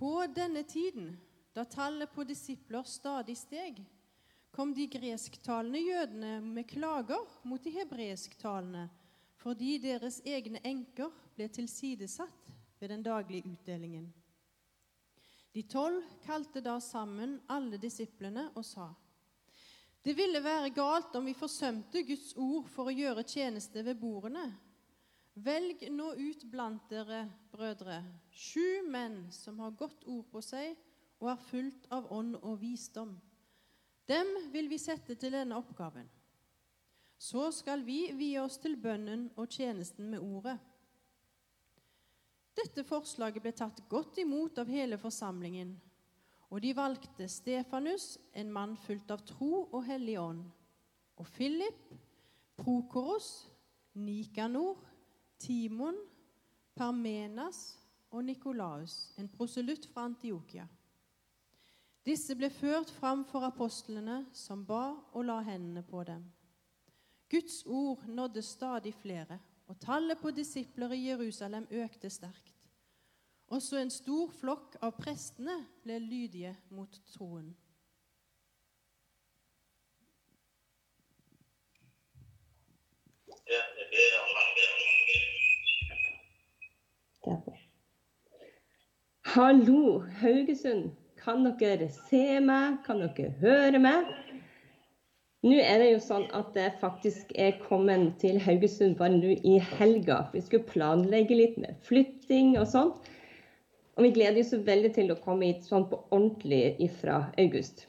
På denne tiden, da tallet på disipler stadig steg, kom de gresktalende jødene med klager mot de hebreisktalende fordi deres egne enker ble tilsidesatt ved den daglige utdelingen. De tolv kalte da sammen alle disiplene og sa:" Det ville være galt om vi forsømte Guds ord for å gjøre tjeneste ved bordene. Velg nå ut blant dere, brødre, sju menn som har godt ord på seg og er fullt av ånd og visdom. Dem vil vi sette til denne oppgaven. Så skal vi vie oss til bønnen og tjenesten med ordet. Dette forslaget ble tatt godt imot av hele forsamlingen, og de valgte Stefanus, en mann fullt av tro og hellig ånd, og Philip, Prokoros, Nikanor, Timon, Parmenas og Nikolaus, en proselytt fra Antiokia. Disse ble ført fram for apostlene, som ba og la hendene på dem. Guds ord nådde stadig flere, og tallet på disipler i Jerusalem økte sterkt. Også en stor flokk av prestene ble lydige mot troen. Hallo, Haugesund. Kan dere se meg? Kan dere høre meg? Nå er det jo sånn at jeg faktisk er kommet til Haugesund bare nå i helga. Vi skulle planlegge litt med flytting og sånt. Og vi gleder oss veldig til å komme hit sånn på ordentlig fra august.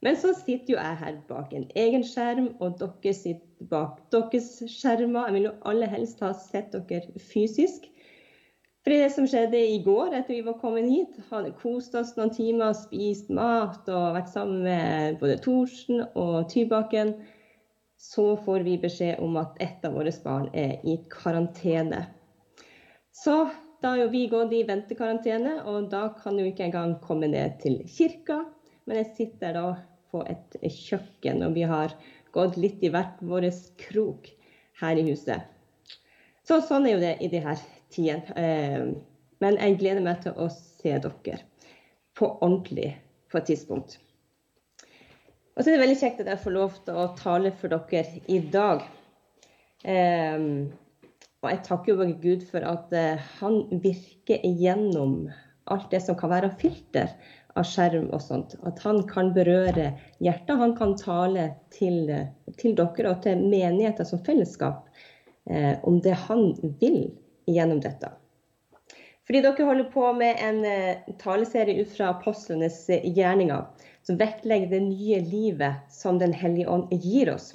Men så sitter jo jeg her bak en egen skjerm, og dere sitter bak deres skjermer. Jeg vil jo aller helst ha sett dere fysisk. For det som skjedde i går etter vi var kommet hit, hadde kost oss noen timer, spist mat og vært sammen med både Thorsen og Tybakken, så får vi beskjed om at ett av våre barn er i karantene. Så da har jo vi gått i ventekarantene, og da kan jo ikke engang komme ned til kirka. Men jeg sitter da på et kjøkken, og vi har gått litt i hvert vår krok her i huset. Så sånn er jo det i de her tiden. Eh, men jeg gleder meg til å se dere på ordentlig på et tidspunkt. Og så er det veldig kjekt at jeg får lov til å tale for dere i dag. Eh, og jeg takker jo Gud for at eh, han virker igjennom alt det som kan være filter av skjerm og sånt. At han kan berøre hjertet. Han kan tale til, til dere og til menigheter som fellesskap om det han vil gjennom dette. Fordi dere holder på med en uh, taleserie ut fra apostlenes uh, gjerninger, som vektlegger det nye livet som Den hellige ånd gir oss.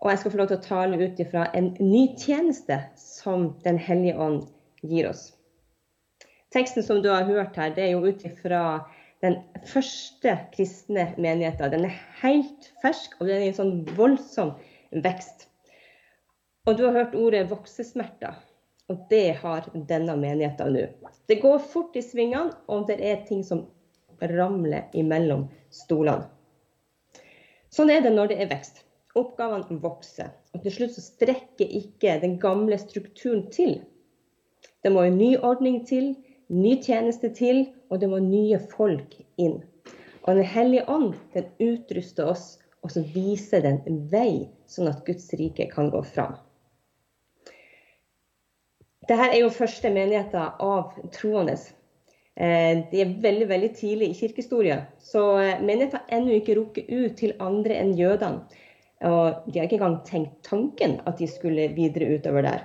Og jeg skal få lov til å tale ut ifra en ny tjeneste som Den hellige ånd gir oss. Teksten som du har hørt her, det er jo ut ifra den første kristne menigheten. Den er helt fersk, og den er i en sånn voldsom vekst. Og du har hørt ordet voksesmerter. Og det har denne menigheten nå. Det går fort i svingene, og det er ting som ramler imellom stolene. Sånn er det når det er vekst. Oppgavene vokser. Og til slutt så strekker ikke den gamle strukturen til. Det må en ny ordning til, ny tjeneste til, og det må nye folk inn. Og Den hellige ånd den utruster oss, og så viser den en vei, sånn at Guds rike kan gå fram. Dette er jo første menigheter av troende. Eh, de er veldig veldig tidlig i kirkehistorien. Så eh, menigheten har ennå ikke rukket ut til andre enn jødene. Og de har ikke engang tenkt tanken at de skulle videre utover der.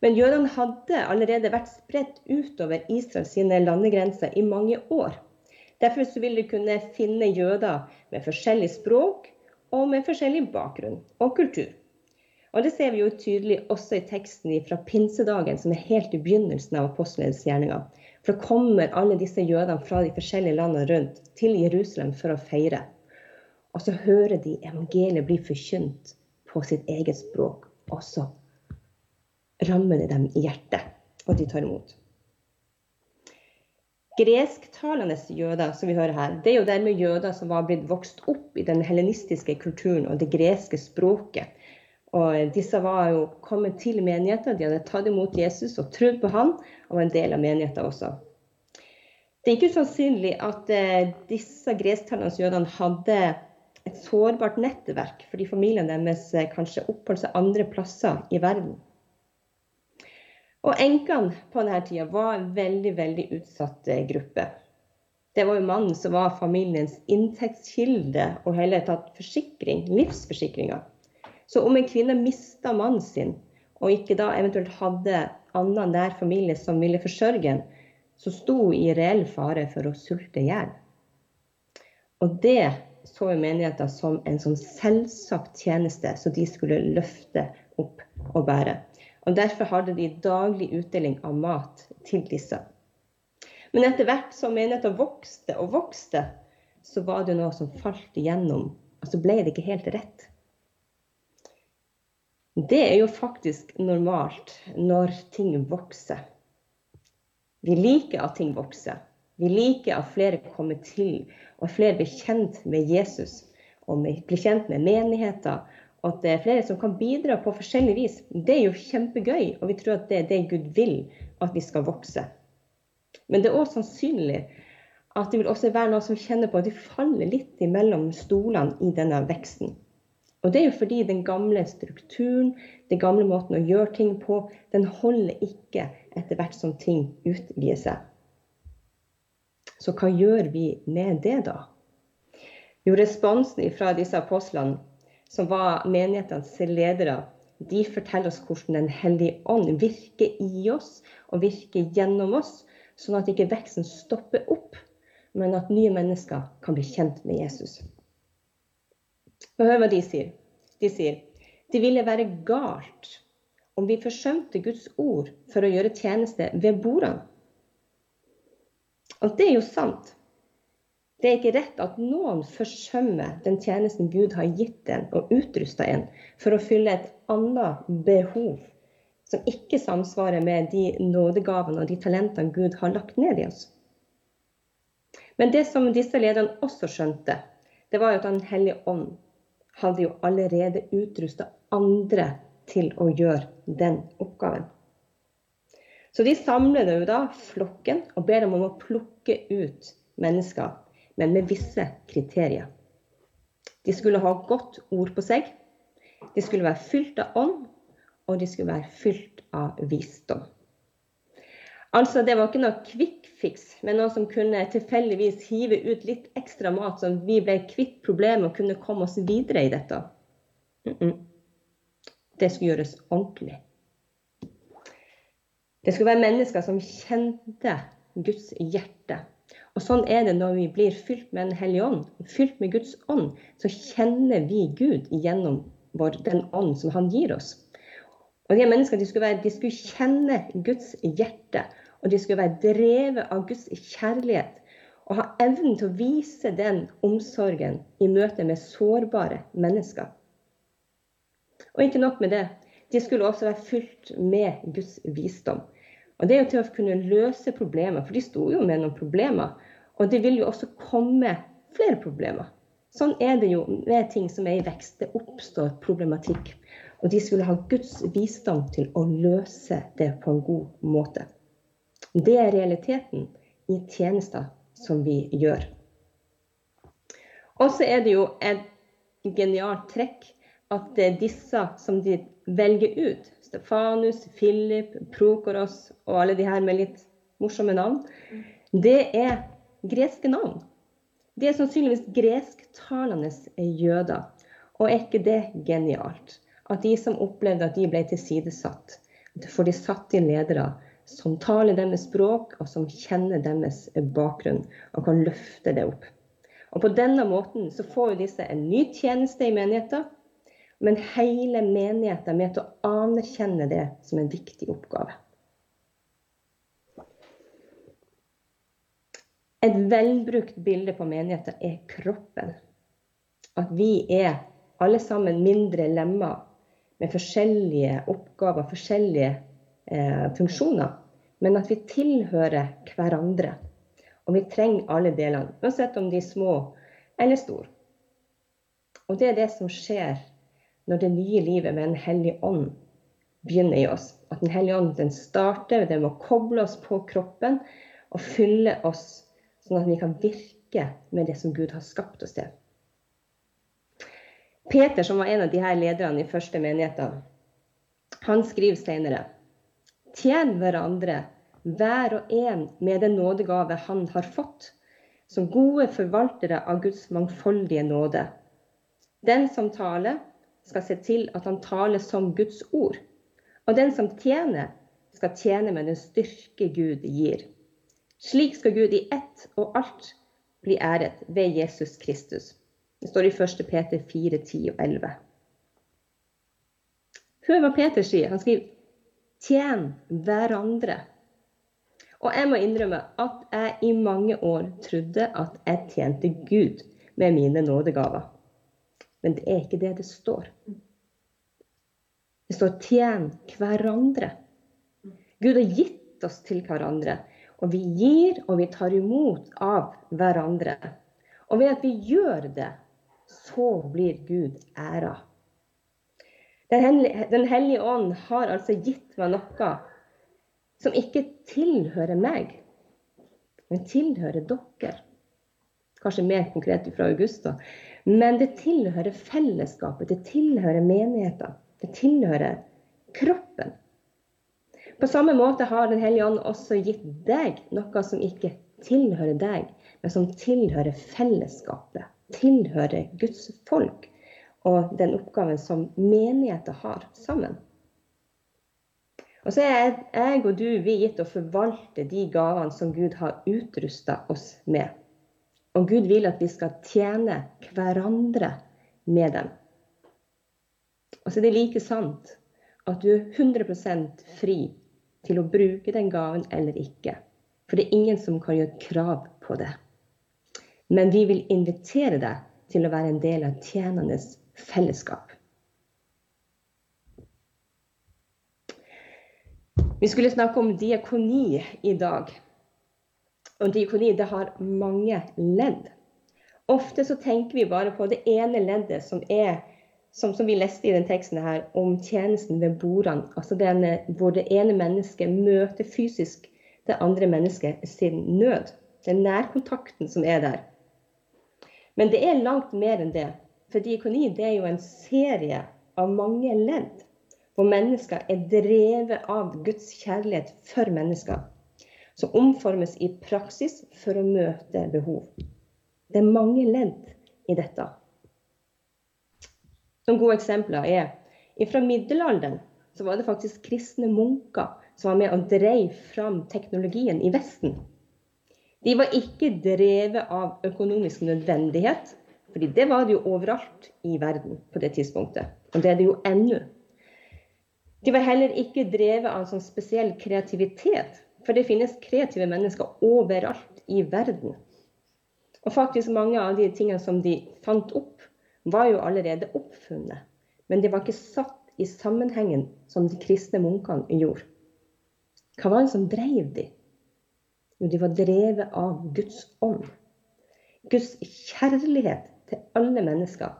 Men jødene hadde allerede vært spredt utover Israels landegrenser i mange år. Derfor vil du kunne finne jøder med forskjellig språk og med forskjellig bakgrunn og kultur. Og Det ser vi jo tydelig også i teksten fra pinsedagen, som er helt i begynnelsen av apostlenes gjerninger. For da kommer alle disse jødene fra de forskjellige landene rundt til Jerusalem for å feire. Og så hører de evangeliet bli forkynt på sitt eget språk. Og så rammer det dem i hjertet, og de tar imot. Gresktalende jøder, som vi hører her, det er jo dermed jøder som var blitt vokst opp i den helenistiske kulturen og det greske språket. Og disse var jo kommet til menigheten, de hadde tatt imot Jesus og trodd på han, og var en del av menigheten også. Det er ikke usannsynlig at eh, disse gresktalende jødene hadde et sårbart nettverk, fordi familien deres eh, kanskje oppholdt seg andre plasser i verden. Og Enkene på denne tida var en veldig veldig utsatt eh, gruppe. Det var jo mannen som var familiens inntektskilde og hele tatt forsikring, livsforsikringa. Så om en kvinne mista mannen sin, og ikke da eventuelt hadde annen nær familie som ville forsørge en, så sto i reell fare for å sulte i hjel. Og det så jo menigheten som en sånn selvsagt tjeneste som de skulle løfte opp og bære. Og Derfor hadde de daglig utdeling av mat til disse. Men etter hvert som menigheten vokste og vokste, så var det noe som falt igjennom. Og så ble det ikke helt rett. Det er jo faktisk normalt når ting vokser. Vi liker at ting vokser. Vi liker at flere kommer til, og flere blir kjent med Jesus. Og blir kjent med menigheter. Og at det er flere som kan bidra på forskjellig vis. Det er jo kjempegøy, og vi tror at det er det Gud vil at vi skal vokse. Men det er òg sannsynlig at det vil også være noen som kjenner på at de faller litt imellom stolene i denne veksten. Og det er jo fordi den gamle strukturen, den gamle måten å gjøre ting på, den holder ikke etter hvert som ting utvider seg. Så hva gjør vi med det, da? Jo, responsen fra disse apostlene, som var menighetenes ledere, de forteller oss hvordan Den hellige ånd virker i oss og virker gjennom oss, sånn at ikke veksten stopper opp, men at nye mennesker kan bli kjent med Jesus. Hør hva de sier. De sier det ville være galt om vi forsømte Guds ord for å gjøre tjeneste ved bordene. Og det er jo sant. Det er ikke rett at noen forsømmer den tjenesten Gud har gitt en og utrusta en for å fylle et annet behov som ikke samsvarer med de nådegavene og de talentene Gud har lagt ned i oss. Men det som disse lederne også skjønte, det var jo at Den hellige ånd hadde jo allerede utrusta andre til å gjøre den oppgaven. Så de samler jo da flokken og ber dem om å plukke ut mennesker, men med visse kriterier. De skulle ha godt ord på seg, de skulle være fylt av ånd, og de skulle være fylt av visdom. Altså, Det var ikke noe quick fix, men noe som kunne tilfeldigvis hive ut litt ekstra mat, så vi ble kvitt problemet og kunne komme oss videre i dette. Mm -mm. Det skulle gjøres ordentlig. Det skulle være mennesker som kjente Guds hjerte. Og sånn er det når vi blir fylt med Den hellige ånd. Fylt med Guds ånd, så kjenner vi Gud gjennom vår, den ånd som Han gir oss. Og de menneskene de skulle, være, de skulle kjenne Guds hjerte. Og de skulle være drevet av Guds kjærlighet og ha evnen til å vise den omsorgen i møte med sårbare mennesker. Og ikke nok med det, de skulle også være fylt med Guds visdom. Og Det er jo til å kunne løse problemer, for de sto jo med noen problemer. Og det vil jo også komme flere problemer. Sånn er det jo med ting som er i vekst. Det oppstår problematikk. Og de skulle ha Guds visdom til å løse det på en god måte. Det er realiteten i tjenester som vi gjør. Og så er det jo et genialt trekk at det er disse som de velger ut, Stefanus, Philip, Prokoros og alle de her med litt morsomme navn, det er greske navn. Det er sannsynligvis gresktalende jøder. Og er ikke det genialt? At de som opplevde at de ble tilsidesatt, får de satt inn ledere som taler deres språk, og som kjenner deres bakgrunn, og kan løfte det opp. Og På denne måten så får disse en ny tjeneste i menigheten, men hele menigheten er med til å anerkjenne det som en viktig oppgave. Et velbrukt bilde på menigheten er kroppen. At vi er alle sammen mindre lemmer med forskjellige oppgaver, forskjellige eh, funksjoner, men at vi tilhører hverandre. Og vi trenger alle delene, uansett om de er små eller store. Og det er det som skjer når det nye livet med Den hellige ånd begynner i oss. At Den hellige ånd den starter det med å koble oss på kroppen og fylle oss sånn at vi kan virke med det som Gud har skapt oss til. Peter, som var en av de her lederne i første menigheten, han skriver senere Tjen hverandre, hver og en med den nådegave han har fått, som gode forvaltere av Guds mangfoldige nåde. Den som taler, skal se til at han taler som Guds ord. Og den som tjener, skal tjene med den styrke Gud gir. Slik skal Gud i ett og alt bli æret ved Jesus Kristus. Det står i 1. Peter 4, 10 og 11. Hør hva Peter sier. Han skriver 'tjen hverandre'. Og jeg må innrømme at jeg i mange år trodde at jeg tjente Gud med mine nådegaver. Men det er ikke det det står. Det står 'tjen hverandre'. Gud har gitt oss til hverandre. Og vi gir og vi tar imot av hverandre. Og ved at vi gjør det, så blir Gud æra. Den hellige ånd har altså gitt meg noe som ikke tilhører meg, men tilhører dere. Kanskje mer konkret fra Augusta. Men det tilhører fellesskapet, det tilhører menigheten. Det tilhører kroppen. På samme måte har Den hellige ånd også gitt deg noe som ikke tilhører deg, men som tilhører fellesskapet, tilhører Guds folk og den oppgaven som menigheter har sammen. Og så er jeg og du vi gitt å forvalte de gavene som Gud har utrusta oss med. Og Gud vil at vi skal tjene hverandre med dem. Og så er det like sant at du er 100% fri til å bruke den gaven eller ikke. For det er ingen som kan gjøre krav på det. Men vi vil invitere deg til å være en del av tjenernes fellesskap. Vi skulle snakke om diakoni i dag. Og diakoni det har mange ledd. Ofte så tenker vi bare på det ene leddet som er som, som, vi leste i den teksten her, om tjenesten ved bordene. Altså den, hvor det ene mennesket møter fysisk det andre mennesket sin nød. Den nærkontakten som er der. Men det er langt mer enn det. For diakoni det er jo en serie av mange ledd. Hvor mennesker er drevet av Guds kjærlighet for mennesker. Som omformes i praksis for å møte behov. Det er mange ledd i dette. Noen gode eksempler er fra middelalderen så var det faktisk kristne munker som var med og drev fram teknologien i Vesten. De var ikke drevet av økonomisk nødvendighet, fordi det var det jo overalt i verden på det tidspunktet. Og det er det jo ennå. De var heller ikke drevet av en sånn spesiell kreativitet, for det finnes kreative mennesker overalt i verden. Og faktisk mange av de tingene som de fant opp, var jo allerede oppfunnet. Men de var ikke satt i sammenhengen som de kristne munkene gjorde. Hva var det som drev de? Jo, de var drevet av Guds ånd. Guds kjærlighet til alle mennesker.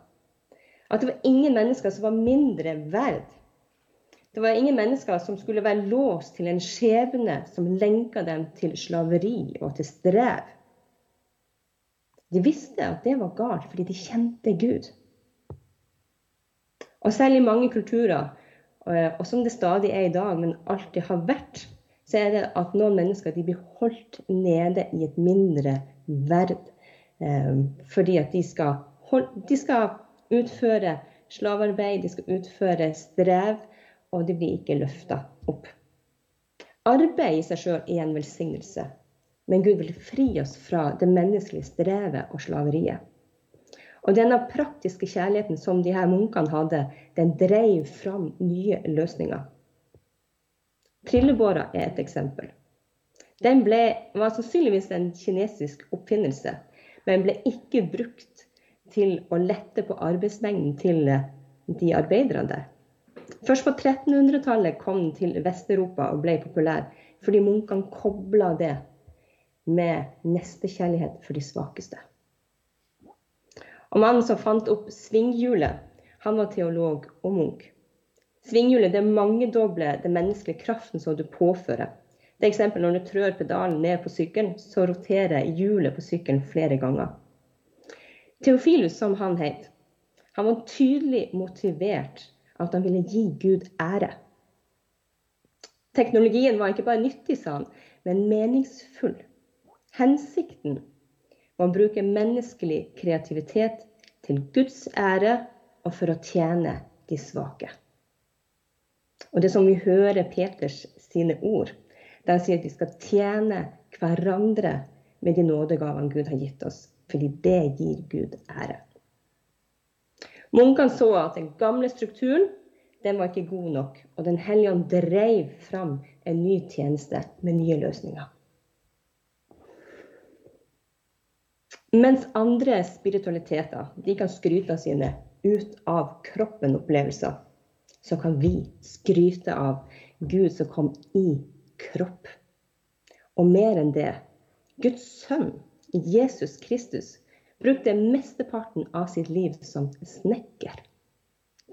At det var ingen mennesker som var mindre verd. Det var ingen mennesker som skulle være låst til en skjebne som lenka dem til slaveri og til strev. De visste at det var galt fordi de kjente Gud. Og selv i mange kulturer, eh, og som det stadig er i dag, men alltid har vært, så er det at noen mennesker de blir holdt nede i et mindre verd. Eh, fordi at de skal, holde, de skal utføre slavearbeid, de skal utføre strev, og de blir ikke løfta opp. Arbeid i seg sjøl er en velsignelse. Men Gud vil fri oss fra det menneskelige strevet og slaveriet. Og denne praktiske kjærligheten som de her munkene hadde, den drev fram nye løsninger. Trillebåra er et eksempel. Den ble, var sannsynligvis en kinesisk oppfinnelse, men ble ikke brukt til å lette på arbeidsmengden til de arbeiderne der. Først på 1300-tallet kom den til Vest-Europa og ble populær fordi munkene kobla det med nestekjærlighet for de svakeste. Og Mannen som fant opp svinghjulet, han var teolog og munk. Svinghjulet det mangedobler den menneskelige kraften som du påfører. Det er eksempel når du trør pedalen ned på sykkelen, så roterer hjulet på sykkelen flere ganger. Theofilus, som han het, han var tydelig motivert av at han ville gi Gud ære. Teknologien var ikke bare nyttig, sa han, men meningsfull. Hensikten var å bruke menneskelig kreativitet til Guds ære og for å tjene de svake. Og det som vi hører Peters sine ord, der sier at vi skal tjene hverandre med de nådegavene Gud har gitt oss, fordi det gir Gud ære. Munkene så at den gamle strukturen den var ikke god nok, og Den hellige ånd dreiv fram en ny tjeneste med nye løsninger. Mens andre spiritualiteter de kan skryte av sine ut av kroppen-opplevelser, så kan vi skryte av Gud som kom i kropp. Og mer enn det Guds sønn, Jesus Kristus, brukte mesteparten av sitt liv som snekker.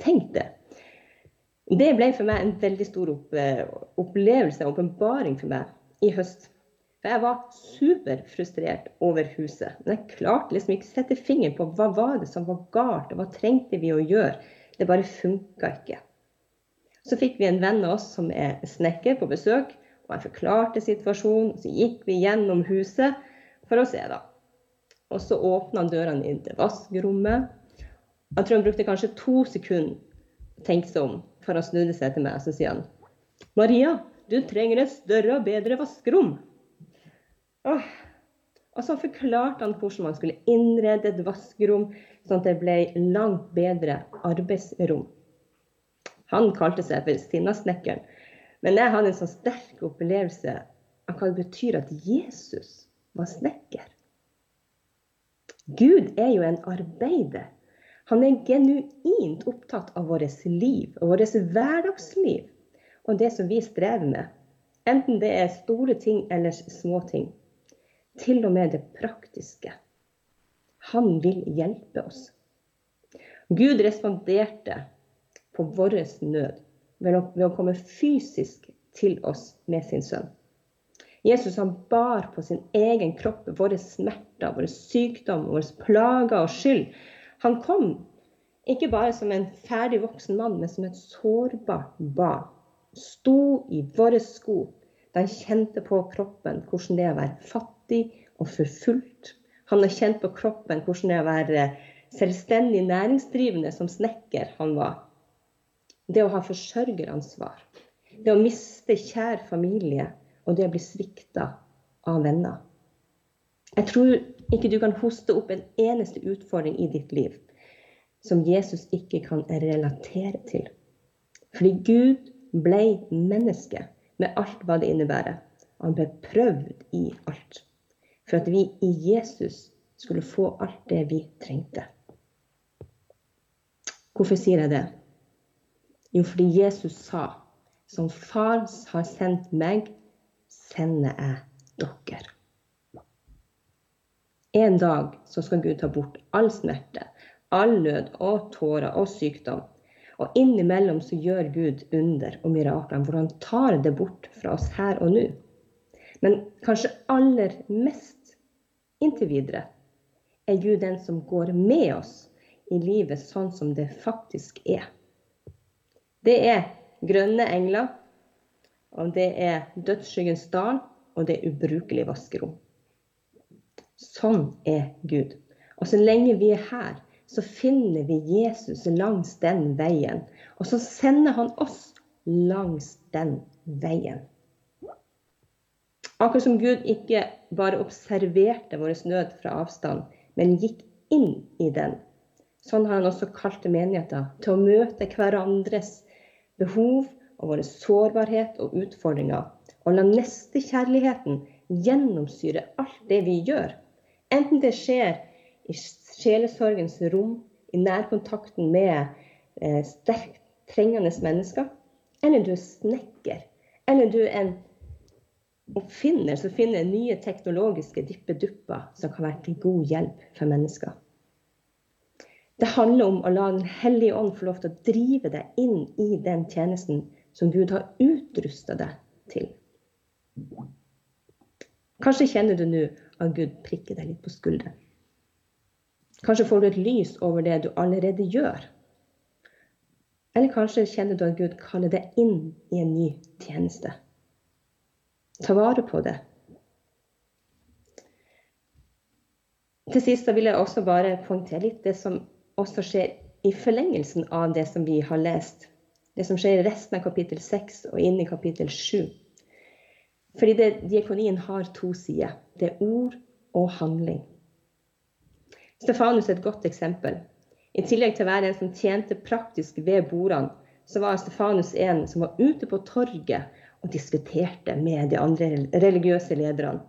Tenk det. Det ble for meg en veldig stor opplevelse, åpenbaring for meg i høst. For jeg var superfrustrert over huset. Men jeg klarte liksom ikke å sette fingeren på hva var det som var galt, og hva trengte vi å gjøre. Det bare funka ikke. Så fikk vi en venn av oss som er snekker, på besøk. Og Han forklarte situasjonen. Så gikk vi gjennom huset for å se, da. Og så åpna han dørene inn til vaskerommet. Jeg tror han brukte kanskje to sekunder tenke seg om før han snudde seg til meg. Så sier han Maria, du trenger et større og bedre vaskerom. Åh. Og så forklarte han hvordan man skulle innrede et vaskerom sånn at det ble langt bedre arbeidsrom. Han kalte seg for Sinnasnekkeren. Men jeg hadde en sånn sterk opplevelse av hva det betyr at Jesus var snekker. Gud er jo en arbeider. Han er genuint opptatt av vårt liv og vårt hverdagsliv og det som vi strever med. Enten det er store ting eller små ting. Til og med det praktiske. Han vil hjelpe oss. Gud responderte på vår nød ved å, ved å komme fysisk til oss med sin sønn. Jesus han bar på sin egen kropp våre smerter, våre sykdom, våre plager og skyld. Han kom ikke bare som en ferdig voksen mann, men som et sårbart barn. Sto i våre sko da han kjente på kroppen hvordan det er å være fattig og forfulgt. Han har kjent på kroppen hvordan det er å være selvstendig næringsdrivende som snekker han var. Det å ha forsørgeransvar. Det å miste kjær familie og det å bli svikta av venner. Jeg tror ikke du kan hoste opp en eneste utfordring i ditt liv som Jesus ikke kan relatere til. Fordi Gud ble menneske med alt hva det innebærer. Han ble prøvd i alt. For at vi i Jesus skulle få alt det vi trengte. Hvorfor sier jeg det? Jo, fordi Jesus sa, som Far har sendt meg, sender jeg dere. En dag så skal Gud ta bort all smerte, all nød og tårer og sykdom. Og innimellom så gjør Gud under og mirakler hvor han tar det bort fra oss her og nå. Men kanskje aller mest inntil videre er Gud den som går med oss i livet sånn som det faktisk er. Det er grønne engler og det er dødsskyggens dal, og det er ubrukelig vaskerom. Sånn er Gud. Og så lenge vi er her, så finner vi Jesus langs den veien. Og så sender han oss langs den veien. Akkurat som Gud ikke bare observerte vår nød fra avstand, men gikk inn i den. Sånn har han også kalt menigheter til å møte hverandres behov og vår sårbarhet og utfordringer. Og la nestekjærligheten gjennomsyre alt det vi gjør. Enten det skjer i sjelesorgens rom, i nærkontakten med eh, sterkt trengende mennesker, eller du er snekker, eller du er en oppfinner som finner nye teknologiske dippedupper som kan være til god hjelp for mennesker. Det handler om å la Den hellige ånd få lov til å drive deg inn i den tjenesten som Gud har utrusta deg til. Kanskje kjenner du nå at Gud prikker deg litt på skulderen. Kanskje får du et lys over det du allerede gjør. Eller kanskje kjenner du at Gud kaller deg inn i en ny tjeneste. Ta vare på det. Til sist vil jeg også bare poengtere litt det som også skjer i forlengelsen av det som vi har lest. Det som skjer i resten av kapittel 6 og inn i kapittel 7. Fordi det, diakonien har to sider. Det er ord og handling. Stefanus er et godt eksempel. I tillegg til å være en som tjente praktisk ved bordene, så var Stefanus en som var ute på torget og diskuterte med de andre religiøse lederne.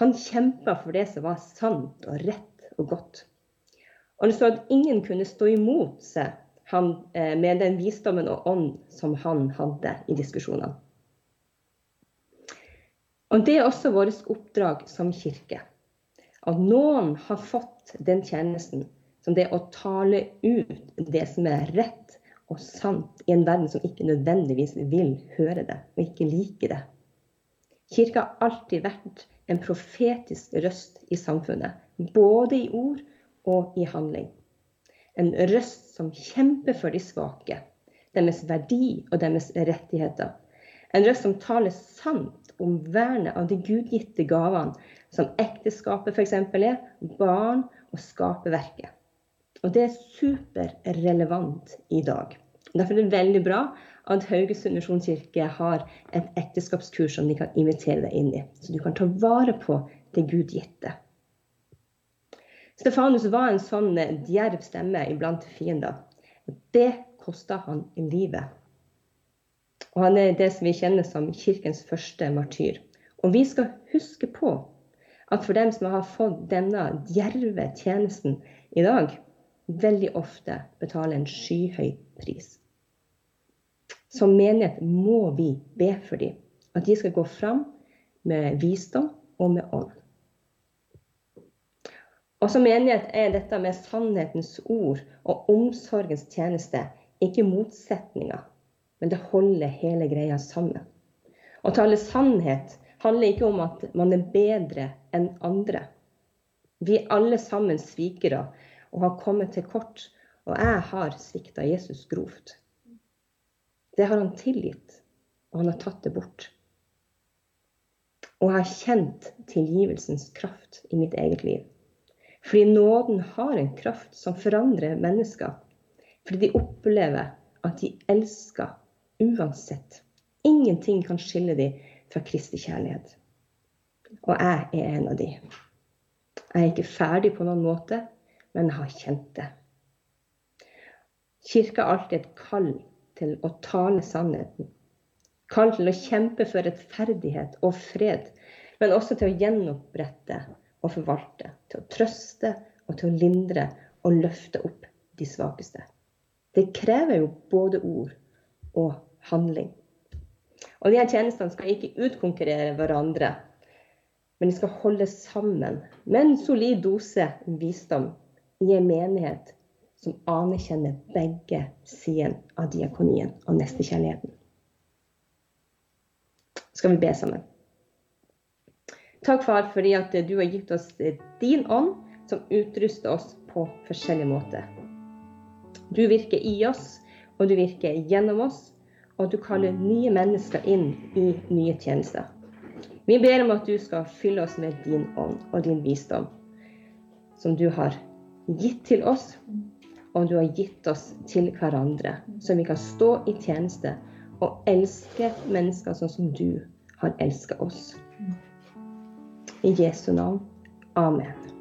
Han kjempa for det som var sant og rett og godt. Og det står at ingen kunne stå imot seg han, eh, med den visdommen og ånd som han hadde i diskusjonene. Og Det er også vårt oppdrag som kirke. At noen har fått den tjenesten som det å tale ut det som er rett og sant i en verden som ikke nødvendigvis vil høre det og ikke liker det. Kirka har alltid vært en profetisk røst i samfunnet, både i ord og i handling. En røst som kjemper for de svake, deres verdi og deres rettigheter. En røst som taler sant om vernet av de gudgitte gavene, som ekteskapet f.eks. er, barn og skaperverket. Og det er superrelevant i dag. Derfor er det veldig bra at Haugesund misjonskirke har et ekteskapskurs som de kan invitere deg inn i. Så du kan ta vare på det gudgitte. Stefanus var en sånn djerv stemme iblant fiender. Det kosta han livet. Og han er det som vi kjenner som kirkens første martyr. Og vi skal huske på at for dem som har fått denne djerve tjenesten i dag, veldig ofte betaler en skyhøy pris. Som menighet må vi be for dem. At de skal gå fram med visdom og med ånd. Og som menighet er dette med sannhetens ord og omsorgens tjeneste ikke motsetninger, men det holder hele greia sammen. Å tale sannhet handler ikke om at man er bedre enn andre. Vi er alle sammen svikere og har kommet til kort, og jeg har svikta Jesus grovt. Det har han tilgitt, og han har tatt det bort. Og jeg har kjent tilgivelsens kraft i mitt eget liv. Fordi nåden har en kraft som forandrer mennesker. Fordi de opplever at de elsker uansett. Ingenting kan skille dem fra Kristi kjærlighet. Og jeg er en av de. Jeg er ikke ferdig på noen måte, men jeg har kjent det. Kirka er alltid et kall til å tale sannheten. Kall til å kjempe for rettferdighet og fred, men også til å gjenopprette og forvalte. Til å trøste og til å lindre og løfte opp de svakeste. Det krever jo både ord og handling. Og de her tjenestene skal ikke utkonkurrere hverandre, men de skal holde sammen med en solid dose visdom i en menighet som anerkjenner begge sidene av diakonien og nestekjærligheten. Skal vi be sammen? Takk, far, fordi at du har gitt oss din ånd, som utruster oss på forskjellige måter. Du virker i oss, og du virker gjennom oss, og du kaller nye mennesker inn i nye tjenester. Vi ber om at du skal fylle oss med din ånd og din visdom, som du har gitt til oss og du har gitt oss til hverandre, så vi kan stå i tjeneste og elske mennesker sånn som du har elska oss. I Jesu navn. Amen.